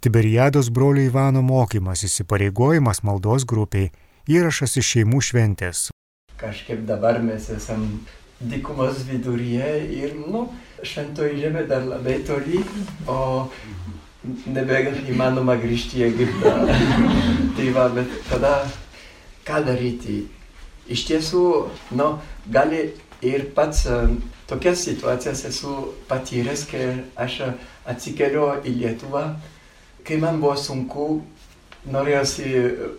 Tiberiados brolio Ivano mokymas, įsipareigojimas maldos grupiai, įrašas iš šeimų šventės. Kažkaip dabar mes esam dykumos viduryje ir, nu, šventoji žemė dar labai toli, o nebeįmanoma grįžti į Egiptą. tai va, bet tada ką daryti? Iš tiesų, nu, gali ir pats tokias situacijas esu patyręs, kai aš atsikeliu į Lietuvą, kai man buvo sunku, norėjosi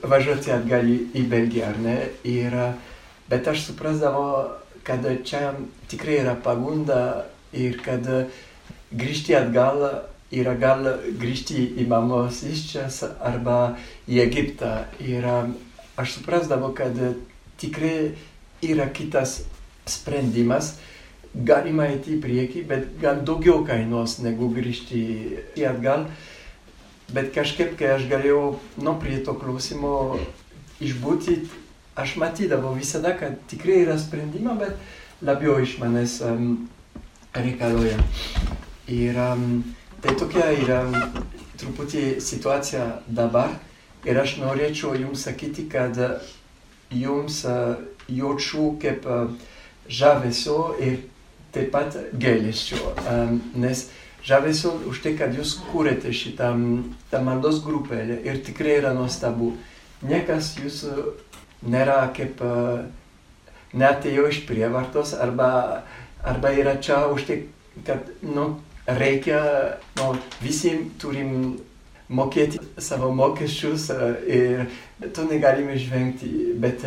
važiuoti atgal į Belgiją, ar ne? Ir, bet aš suprasdavau, kad čia tikrai yra pagunda ir kad grįžti atgal yra gal grįžti į mamos iščias arba į Egiptą. Ir aš suprasdavau, kad tikrai yra kitas sprendimas. Galima eiti į priekį, bet gal daugiau kainuos negu grįžti į atgal. Bet kažkaip, kai aš galėjau, nu, prie to klausimo išbūti, aš matydavau visada, kad tikrai yra sprendima, bet labiau iš manęs um, reikalauja. Ir um, tai tokia yra truputį situacija dabar. Ir aš norėčiau jums sakyti, kad jums jaučiu kaip žavesio ir taip pat gailesčio. Nes žavesio už tai, kad jūs kūrėte šitą maldos grupelę ir tikrai yra nuostabu. Niekas jūsų nėra kaip neatėjo iš prievartos arba, arba yra čia už tai, kad nu, reikia, nu, visi turim mokėti savo mokesčius ir to negalime žvengti. Bet,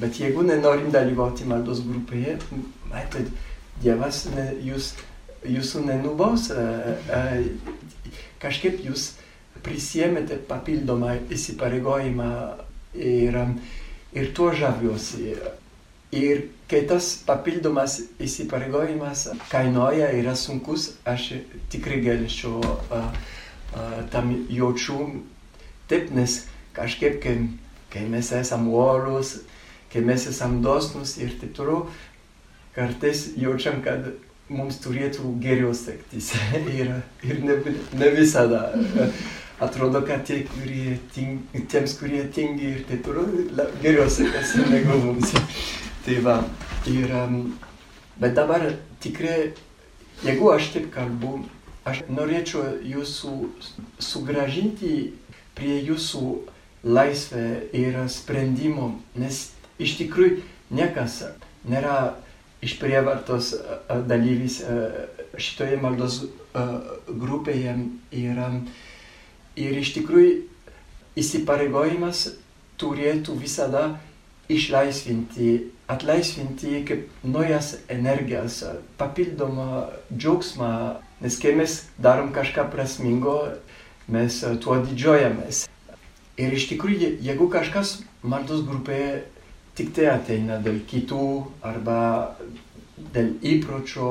bet jeigu nenorim dalyvauti maldos grupėje, matot, Dievas ne, jūs, jūsų nenubaus, kažkaip jūs prisėmėte papildomą įsipareigojimą ir, ir tuo žaviuosi. Ir kai tas papildomas įsipareigojimas kainuoja, yra sunkus, aš tikrai galėčiau tam jaučiu. Taip, nes kažkaip, kai, kai mes esam uolus, kai mes esam dosnus ir taip toliau, kartais jaučiam, kad mums turėtų geriau sektis. ir ir ne, ne visada. Atrodo, kad tie, kurie ting, tiems, kurie tingi ir taip toliau, geriau sekasi negu mums. tai va, ir, bet dabar tikrai, jeigu aš taip kalbu, aš norėčiau jūsų sugražinti prie jūsų laisvę ir sprendimo, nes iš tikrųjų niekas nėra iš prievartos dalyvis šitoje maldos grupėje ir, ir iš tikrųjų įsipareigojimas turėtų visada išlaisvinti, atlaisvinti kaip naujas energijas, papildomą džiaugsmą, nes kai mes darom kažką prasmingo, mes tuo didžiuojamės. Ir iš tikrųjų, jeigu kažkas maldos grupėje tik tai ateina dėl kitų arba dėl įpročio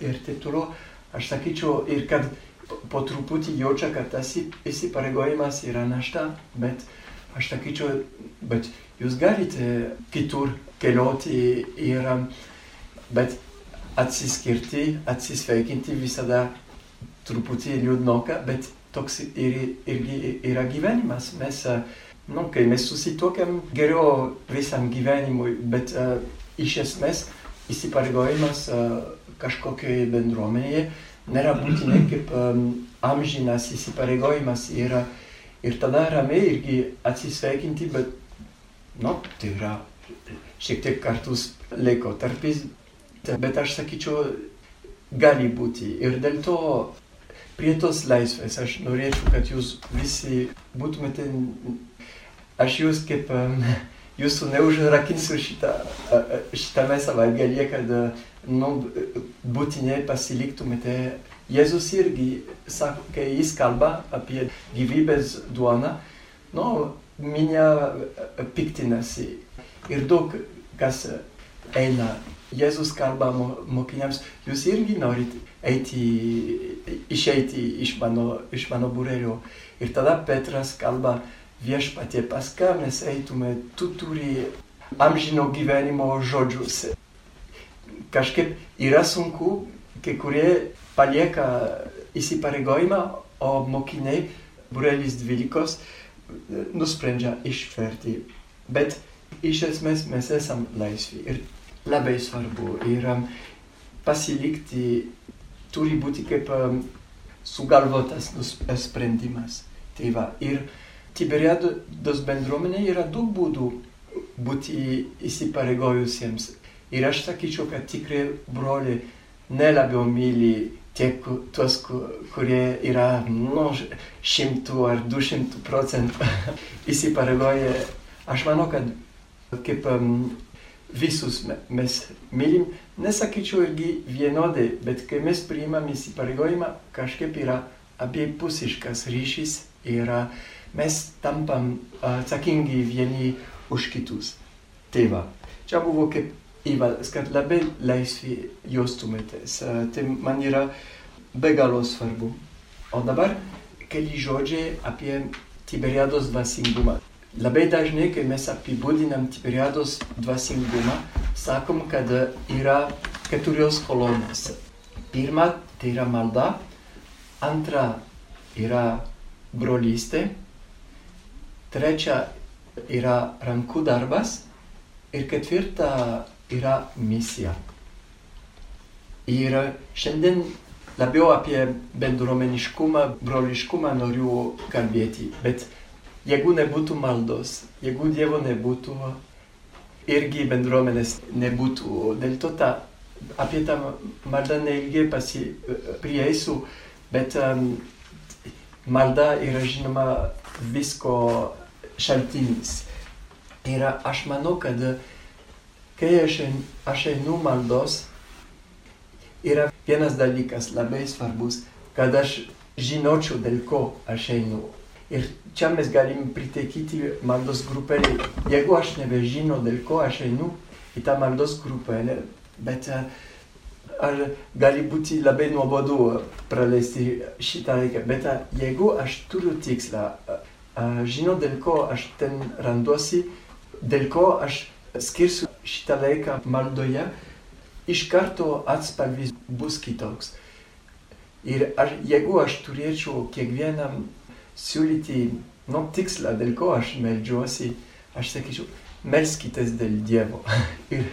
ir taip toliau, aš sakyčiau ir kad po truputį jaučia, kad tas įsipareigojimas yra našta, bet aš sakyčiau, bet jūs galite kitur keliauti ir, bet atsiskirti, atsisveikinti visada truputį liūdnoka, bet toks ir, irgi yra gyvenimas. Mes, nu, kai mes susitokiam geriau visam gyvenimui, bet uh, iš esmės įsipareigojimas uh, kažkokioje bendruomenėje nėra būtinai kaip um, amžinas įsipareigojimas ir, ir tada ramiai irgi atsisveikinti, bet nu, tai yra šiek tiek kartus laikotarpis, bet aš sakyčiau, gali būti. Ir dėl to prie tos laisvės aš norėčiau, kad jūs visi būtumėte, aš jūs kaip, jūsų neužrakinsiu šitą, šitame savaitgalyje, kad nu, būtinai pasiliktumėte. Jėzus irgi sako, kai jis kalba apie gyvybės duoną, nu, minia piktinasi ir daug kas eina. Jėzus kalba mokiniams, jūs irgi norit eiti, išeiti iš mano, iš mano būrelio. Ir tada Petras kalba viešpatie, pas ką mes eitume, tu turi amžino gyvenimo žodžius. Kažkaip yra sunku, kai kurie palieka įsipareigojimą, o mokiniai, burelis dvylikos, nusprendžia išverti. Bet iš esmės mes esam laisvi ir labai svarbu yra pasilikti, turi būti kaip um, sugalvotas sprendimas. Tai va, ir Tiberiados bendruomenė yra daug būdų būti įsipareigojusiems. Ir aš sakyčiau, kad tikrai broliai nelabiau myli tiek tuos, kurie yra nu, šimtų ar du šimtų procentų įsipareigoję. Aš manau, kad kaip um, visus mes mylim, nesakyčiau irgi vienodai, bet kai mes priimam įsipareigojimą, kažkaip yra abipusiškas ryšys ir mes tampam atsakingi vieni už kitus. Va, čia buvo kaip įvadas, kad labai laisvi jaustumėtės. Tai man yra be galo svarbu. O dabar keli žodžiai apie Tiberiados dvasingumą. Labai dažnai, kai mes apibūdinam Tiberiados dvasingumą, sakom, kad yra keturios kolonos. Pirma, tai yra malda, antra yra brolystė, trečia yra rankų darbas ir ketvirta yra misija. Ir šiandien labiau apie bendruomeniškumą, broliškumą noriu kalbėti, bet jeigu nebūtų maldos, jeigu Dievo nebūtų, irgi bendruomenės nebūtų. Dėl to ta, apie tą maldą neilgai prieisiu, bet um, malda yra žinoma visko šaltinis. Ir aš manau, kad kai aš, aš einu maldos, yra vienas dalykas labai svarbus, kad aš žinočiau, dėl ko aš einu. Ir čia mes galim pritaikyti maldos grupelį. Jeigu aš nebežinau, dėl ko aš einu į tą maldos grupelę, bet ar gali būti labai nuobodu praleisti šitą laiką, bet jeigu aš turiu tikslą, žinau, dėl ko aš ten randuosi, dėl ko aš skirsiu šitą laiką maldoje, iš karto atspalvis bus kitoks. Ir aš, jeigu aš turėčiau kiekvienam siūlyti nu, tikslą, dėl ko aš melžiuosi, aš sakyčiau, melskitės dėl Dievo. ir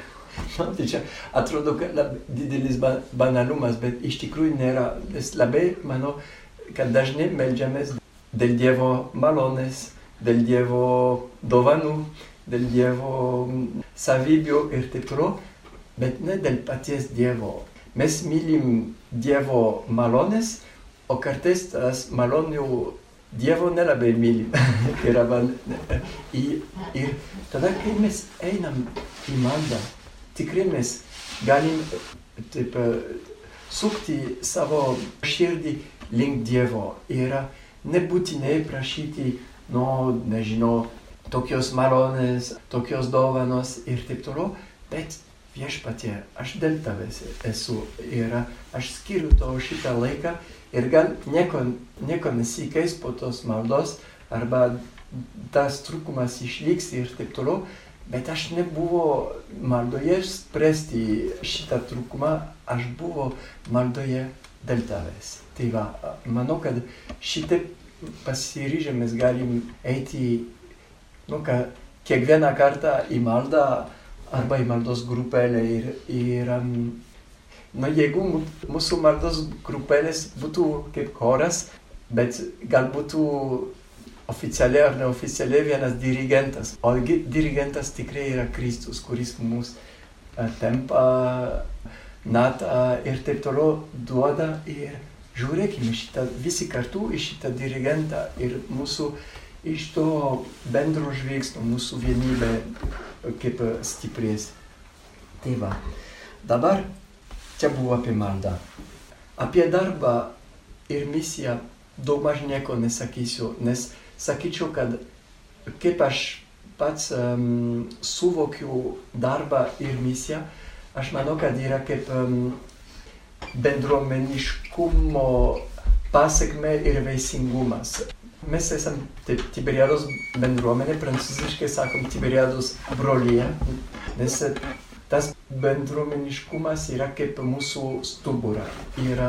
man tai čia atrodo, labai didelis banalumas, bet iš tikrųjų nėra. Nes labai manau, kad dažnai melžiamės dėl Dievo malonės, dėl Dievo dovanų, dėl Dievo savybių ir taip toliau, bet ne dėl paties Dievo. Mes mylim Dievo malonės, o kartais tas malonių Dievo nelabai mylim. ir, ir, ir tada, kai mes einam į maldą, tikrai mes galim taip, sukti savo širdį link Dievo. Ir nebūtinai prašyti, nu, nežinau, tokios malonės, tokios dovanos ir taip toliau, bet viešpatie, aš dėl tavęs esu ir aš skiriu tau šitą laiką ir gal nieko, nieko nesikeis po tos maldos arba tas trūkumas išliks ir taip toliau, bet aš nebuvo maldoje spręsti šitą trūkumą, aš buvo maldoje tavęs. Tai va, manau, kad šitaip pasiryžę mes galim eiti nu, ką, kiekvieną kartą į maldą arba į maldos grupelę ir, ir um, nu, jeigu mūsų maldos grupelės būtų kaip choras, bet gal būtų oficialiai ar neoficialiai vienas dirigentas. O dirigentas tikrai yra Kristus, kuris mus tempa, nata ir taip toliau duoda ir žiūrėkime šitą, visi kartu į šitą dirigentą ir mūsų uh, iš to bendro žvilgsnio mūsų vienybė kaip stiprės. Tai va, dabar čia buvo apie maldą. Apie darbą ir misiją daug maž nieko nesakysiu, nes sakyčiau, kad kaip aš pats um, suvokiu darbą ir misiją, aš manau, kad yra kaip um, bendruomeniškumo pasiekme ir veisingumas. Mes esam taip, Tiberiados bendruomenė, prancūziškai sakom Tiberiados brolyje, nes tas bendruomeniškumas yra kaip mūsų stubura. Ir,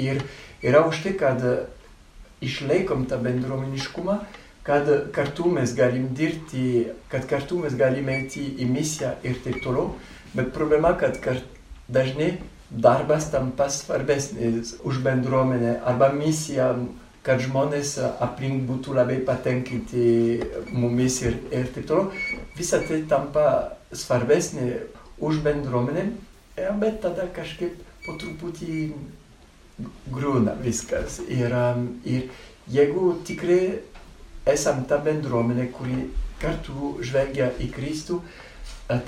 ir yra už tai, kad išlaikom tą bendruomeniškumą, kad kartu mes galim dirbti, kad kartu mes galim eiti į misiją ir taip toliau. Bet problema, kad dažnai darbas tampa svarbesnis už bendruomenę arba misija, kad žmonės aplink būtų labai patenkinti mumis ir, ir taip toliau. Visa tai tampa svarbesnė už bendruomenę, bet tada kažkaip po truputį grūna viskas. Ir, ir jeigu tikrai esam ta bendruomenė, kuri kartu žvelgia į Kristų,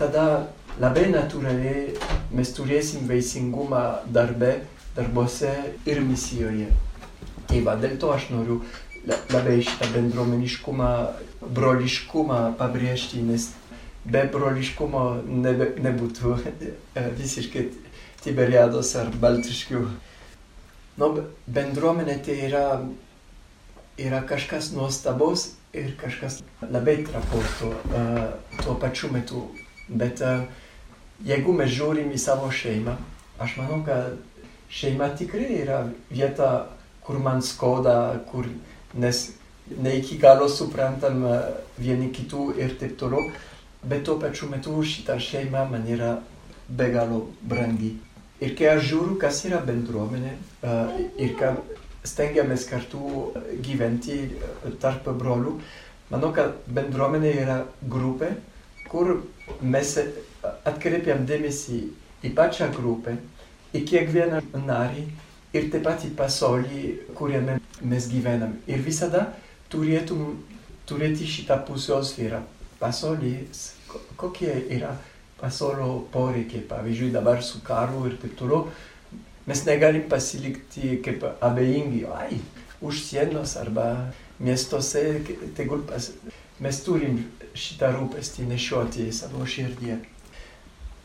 tada labai natūraliai mes turėsim vaisingumą darbe, darbuose ir misijoje. Tai va, dėl to aš noriu labai šitą bendruomeniškumą, broliškumą pabrėžti, nes be broliškumo nebe, nebūtų visiškai Tiberiados ar Baltiškių. Nu, bendruomenė tai yra, yra kažkas nuostabaus ir kažkas labai trapaus tuo, uh, tuo pačiu metu. Bet uh, jeigu mes žiūrim į savo šeimą, aš manau, kad šeima tikrai yra vieta, kur man skauda, kur nes ne iki galo suprantam vieni kitų ir taip toliau, bet tuo pačiu metu šita šeima man yra be galo brangi. Ir kai aš žiūriu, kas yra bendruomenė uh, ir kad stengiamės kartu gyventi tarp brolių, manau, kad bendruomenė yra grupė, kur mes atkreipiam dėmesį į pačią grupę, į kiekvieną narį ir taip pat į pasaulį, kuriame mes gyvenam. Ir visada turėtum turėti šitą pusiausvyrą. Pasaulis, kokie yra pasaulio poreikiai, pavyzdžiui, dabar su karu ir taip toliau, mes negalim pasilikti kaip abejingi, ai, už sienos arba miestuose, tegul pas... mes turim šitą rūpestį nešioti savo širdyje.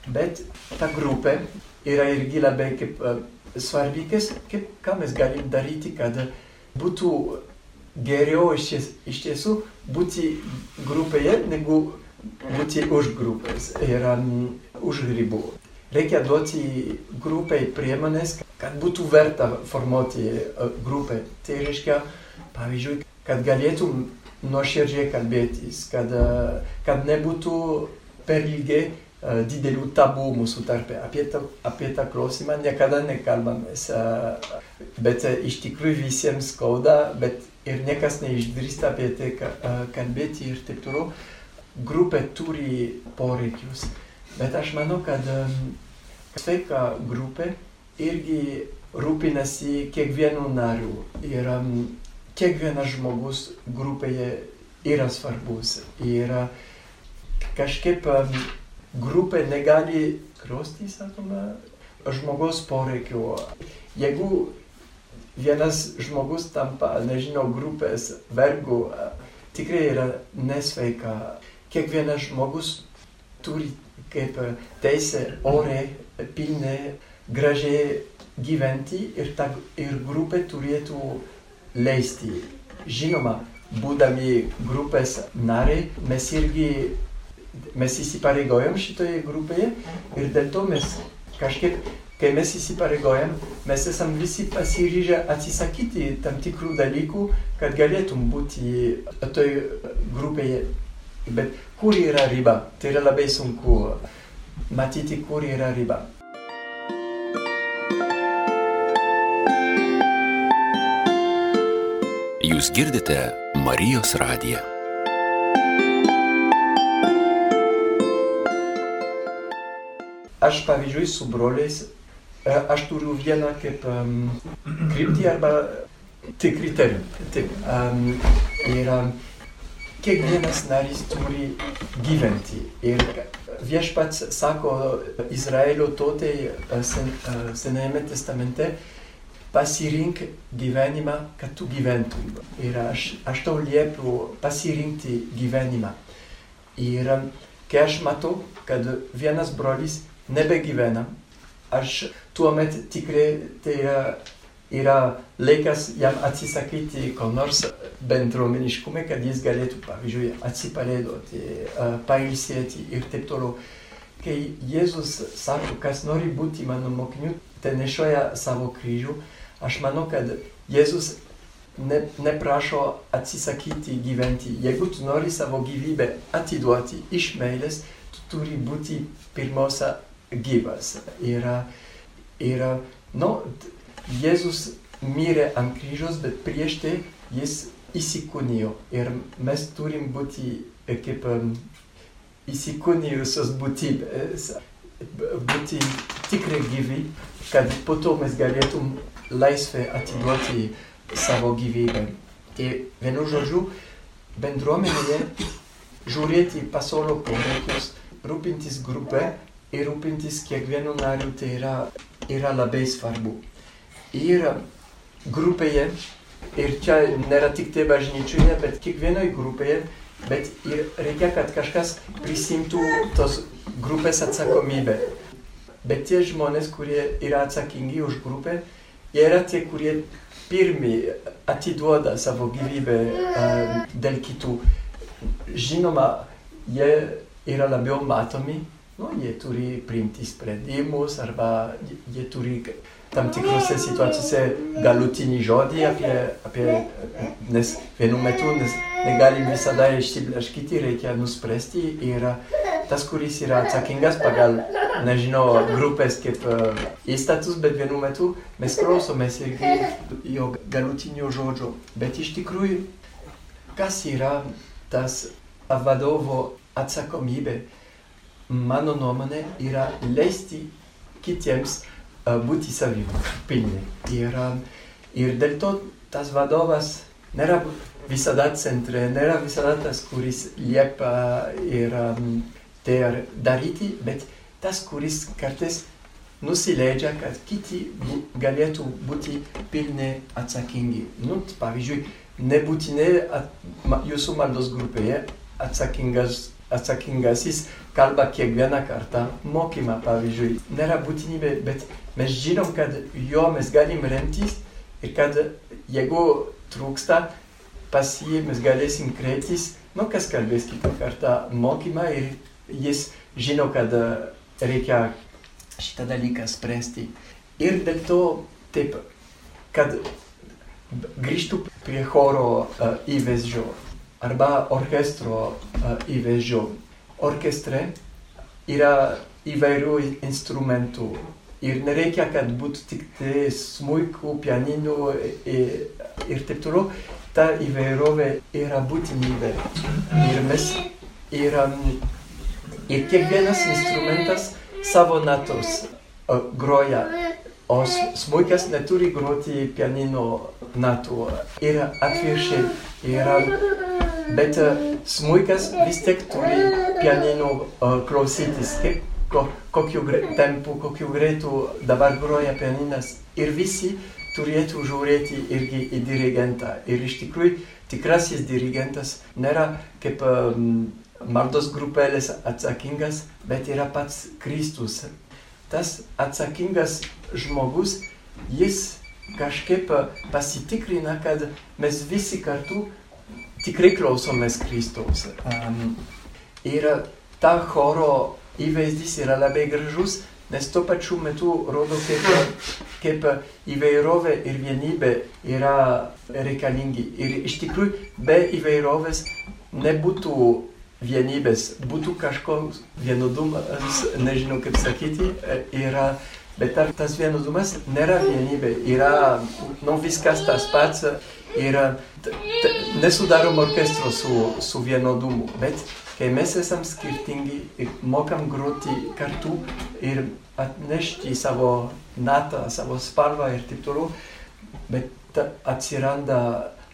Bet ta grupė yra irgi labai kaip uh, svarbi, kaip, ką mes galim daryti, kad būtų geriau iš, ties, iš tiesų būti grupėje, negu būti už grupės ir um, už ribų. Reikia duoti grupiai priemonės, kad būtų verta formuoti uh, grupę. Tai reiškia, pavyzdžiui, kad galėtum nuoširdžiai kalbėtis, kad, uh, kad nebūtų per ilgai didelių tabų mūsų tarpe. Apie, ta, apie tą klausimą niekada nekalbamės, uh, bet iš tikrųjų visiems skauda, bet ir niekas neišdrįsta apie tai kalbėti ir taip toliau grupė turi poreikius. Bet aš manau, kad sveika grupė irgi rūpinasi kiekvienu nariu. Ir kiekvienas žmogus grupėje yra svarbus. Ir kažkaip grupė negali krosti, sakoma, žmogaus poreikių. Jeigu vienas žmogus tampa, nežinau, grupės vergu, tikrai yra nesveika kiekvienas žmogus turi kaip teisę oriai, pilnai, gražiai gyventi ir, ta, ir grupė turėtų leisti. Žinoma, būdami grupės nariai, mes irgi mes įsipareigojom šitoje grupėje ir dėl to mes kažkaip, kai mes įsipareigojam, mes esam visi pasiryžę atsisakyti tam tikrų dalykų, kad galėtum būti toj grupėje Bet kur yra riba? Tai yra labai sunku matyti, kur yra riba. Jūs girdite Marijos radiją. Aš pavyzdžiui su broliais, e, aš turiu vieną kaip um, kryptį arba tik kriterijų. Taip, um, um, kiekvienas narys turi gyventi. Ir viešpats sako Izraelio tautai sen, Senajame testamente, pasirink gyvenimą, kad tu gyventum. Ir aš, aš tau liepiu pasirinkti gyvenimą. Ir kai aš matau, kad vienas brolis nebegyvena, aš tuomet tikrai tai yra laikas jam atsisakyti ko nors bendruomeniškume, kad jis galėtų, pavyzdžiui, atsipalaiduoti, pailsėti ir taip toliau. Kai Jėzus sako, kas nori būti mano mokiniu, tai nešioja savo kryžių, aš manau, kad Jėzus ne, neprašo atsisakyti gyventi. Jeigu tu nori savo gyvybę atiduoti iš meilės, tu turi būti pirmiausia gyvas. Ir, ir nu, Jėzus mirė ant kryžiaus, bet prieš tai jis įsikūnijo. Ir mes turim būti kaip um, įsikūnijusios būtybės, būti tikrai gyvi, kad po to mes galėtum laisvę atiduoti savo gyvybę. Tai vienu žodžiu, bendruomenėje žiūrėti pasaulio poreikius, rūpintis grupė ir rūpintis kiekvienu nariu, tai yra, yra labai svarbu. Ir grupėje, ir čia nėra tik tai bažnyčioje, bet kiekvienoje grupėje, bet ir reikia, kad kažkas prisimtų tos grupės atsakomybę. Bet tie žmonės, kurie yra atsakingi už grupę, jie yra tie, kurie pirmi atiduoda savo gyvybę uh, dėl kitų. Žinoma, jie yra labiau matomi, nu, jie turi priimti sprendimus arba jie turi tam tikrose situacijose galutinį žodį apie, apie nes vienu metu nes negalim visada išsiblaškyti, reikia nuspręsti ir tas, kuris yra atsakingas pagal, nežinau, grupės kaip uh, įstatus, bet vienu metu mes klausomės irgi jo galutinio žodžio. Bet iš tikrųjų, kas yra tas vadovo atsakomybė, mano nuomonė, yra leisti kitiems uh, būti savimi pilni. Ir, uh, ir dėl to tas vadovas nėra visada centre, nėra visada tas, kuris liepa ir um, tai daryti, bet tas, kuris kartais nusileidžia, kad kiti galėtų būti pilnai atsakingi. Nu, pavyzdžiui, nebūtinai at, jūsų maldos grupėje atsakingas, atsakingasis kalba kiekvieną kartą mokymą, pavyzdžiui. Nėra būtinybė, bet mes žinom, kad jo mes galim remtis ir kad jeigu trūksta, pas jį mes galėsim kreiptis, nu kas kalbės kitą kartą mokymą ir jis žino, kad reikia šitą dalyką spręsti. Ir dėl to taip, kad grįžtų prie choro uh, įvaizdžio arba orkestro uh, įvaizdžio. Orkestre yra įvairių instrumentų ir nereikia, kad būtų tik tai smuikų, pianinų ir, ir taip toliau ta įvairovė yra būtinybė. Ir mes, ir, ir kiekvienas instrumentas savo natos uh, groja, o smuikas neturi groti pianino natų. Ir atvirkščiai, yra, bet smuikas vis tiek turi pianino uh, klausytis, kaip, ko, kokiu tempu, kokiu greitu dabar groja pianinas. Ir visi turėtų žiūrėti irgi į dirigentą. Ir iš tikrųjų tikrasis dirigentas nėra kaip um, maldos grupelės atsakingas, bet yra pats Kristus. Tas atsakingas žmogus, jis kažkaip pasitikrina, kad mes visi kartu tikrai klausomės Kristaus. Um, ir ta choro įvaizdis yra labai gražus, nes tuo pačiu metu rodo, kaip, kaip įvairovė ir vienybė yra reikalingi. Ir iš tikrųjų be įvairovės nebūtų vienybės, būtų kažkoks vienodumas, nežinau kaip sakyti, yra, bet tas vienodumas nėra vienybė, yra nu, viskas tas pats, yra, nesudarom orkestro su, su vienodumu, bet mes esam skirtingi ir mokam groti kartu ir atnešti savo natą, savo spalvą ir taip toliau, bet atsiranda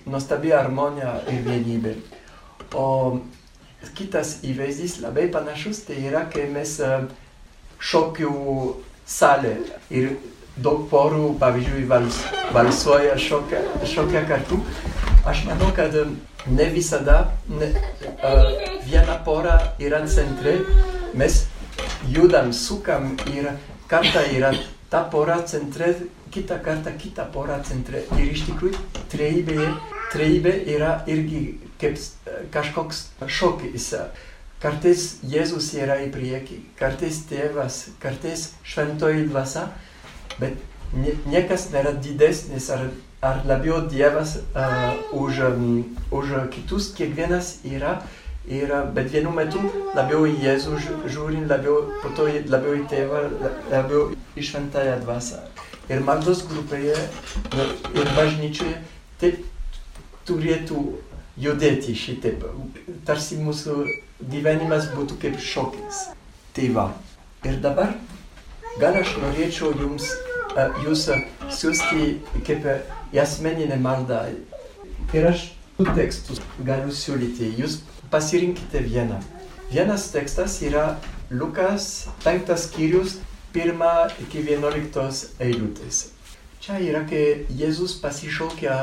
nuostabi harmonija ir vienybė. O kitas įvaizdis labai panašus, tai yra, kai mes šokių salė ir daug porų, pavyzdžiui, vals, valsuoja šokia, šokia kartu. Aš manau, kad ne visada ne, uh, viena pora yra centre, mes judam, sukam ir kartą yra ta pora centre, kitą kartą kita pora centre. Ir iš tikrųjų trejybė, trejybė yra irgi kaip kažkoks šokis. Kartais Jėzus yra į priekį, kartais tėvas, kartais šventoji dvasia, bet niekas nėra didesnis ar ar labiau Dievas uh, už, um, už kitus, kiekvienas yra, yra, bet vienu metu labiau į Jėzų žiūrim, labiau, po to labiau į tėvą, labiau į šventąją dvasę. Ir maldos grupėje nu, ir bažnyčioje taip turėtų judėti šitaip, tarsi mūsų gyvenimas būtų kaip šokis. Tai va. Ir dabar gal aš norėčiau jums, uh, jūs siūsti kaip į asmeninę maldą. Ir aš du tekstus galiu siūlyti. Jūs pasirinkite vieną. Vienas tekstas yra Lukas 5 skyrius 1 iki 11 eilutės. Čia yra, kai Jėzus pasišaukia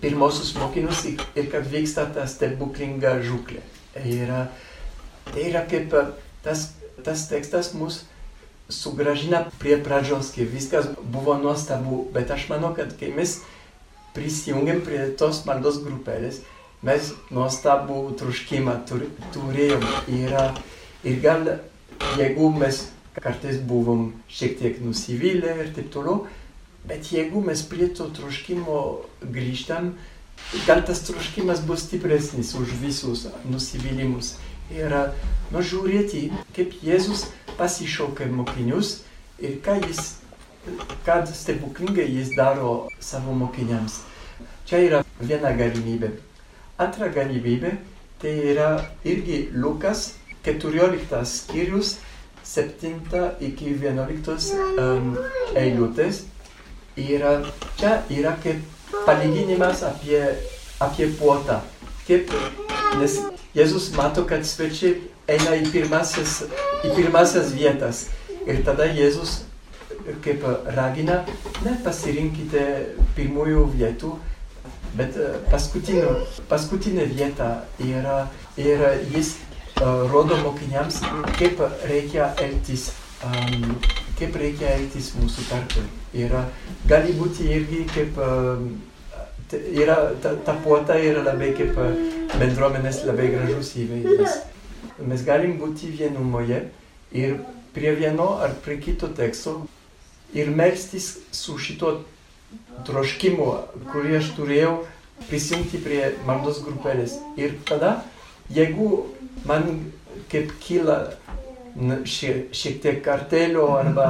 pirmosius mokinius ir kad vyksta ta stebuklinga žuklė. Ir tai yra kaip tas, tas tekstas mus sugražina prie pradžios, kai viskas buvo nuostabu, bet aš manau, kad kai mes prisijungiam prie tos maldos grupelės, mes nuostabų truškimą tur, turėjom. Ir, ir gal jeigu mes kartais buvom šiek tiek nusivylę ir taip toliau, bet jeigu mes prie to truškimo grįžtam, gal tas truškimas bus stipresnis už visus nusivylimus. Ir nu, žiūrėti, kaip Jėzus pasišaukia mokinius ir ką jis, kad stebuklingai jis daro savo mokiniams. Čia yra viena galimybė. Antra galimybė tai yra irgi Lukas 14 skyrius 7 iki 11 um, eilutės. Ir čia yra kaip palyginimas apie, apie puotą. Kaip, nes Jėzus mato, kad svečiai eina į pirmasis, į pirmasis vietas. Ir tada Jėzus kaip ragina, ne pasirinkite pirmųjų vietų, bet paskutinė, paskutinė vieta yra, ir jis uh, rodo mokiniams, kaip reikia elgtis, um, kaip reikia elgtis mūsų tarpe. Ir gali būti irgi kaip, um, yra, ta, ta puota yra labai kaip bendruomenės labai gražus įvaizdis mes galim būti vienumoje ir prie vieno ar prie kito teksto ir melstis su šito troškimu, kurį aš turėjau prisijungti prie maldos grupelės. Ir tada, jeigu man kaip kyla šiek, tiek kartelio arba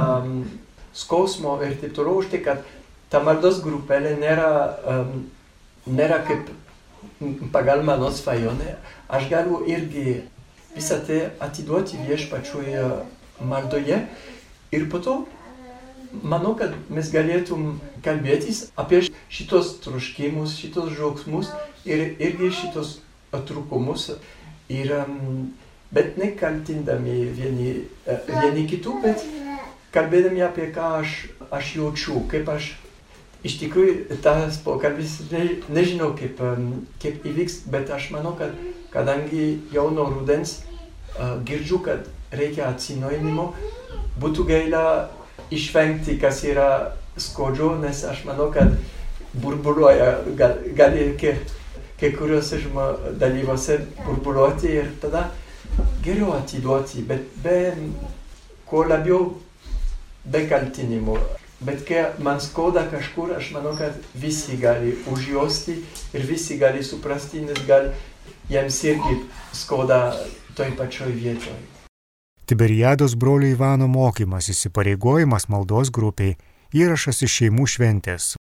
skausmo ir taip toliau, už tai, kad ta maldos grupelė nėra, um, nėra kaip pagal mano svajonę, aš galiu irgi visą tai atiduoti viešpačiui maldoje. Ir po to manau, kad mes galėtum kalbėtis apie šitos troškimus, šitos žaugsmus ir irgi šitos trūkumus. Ir, bet nekaltindami vieni, vieni kitų, bet kalbėdami apie ką aš, aš jaučiu, kaip aš iš tikrųjų tas pokalbis ne, nežinau kaip, kaip įvyks, bet aš manau, kad kadangi jau nuo rudens uh, girdžiu, kad reikia atsinaujinimo, būtų gaila išvengti, kas yra skaudžiau, nes aš manau, kad burbuliuoja, gal, gali kai, kai kuriuose dalyvose burbuliuoti ir tada geriau atiduoti, bet be kuo labiau be kaltinimo. Bet kai man skauda kažkur, aš manau, kad visi gali užjausti ir visi gali suprasti, nes gal jiems irgi skauda toj pačioj vietoj. Tiberiados brolio Ivano mokymas įsipareigojimas maldos grupiai įrašas iš šeimų šventės.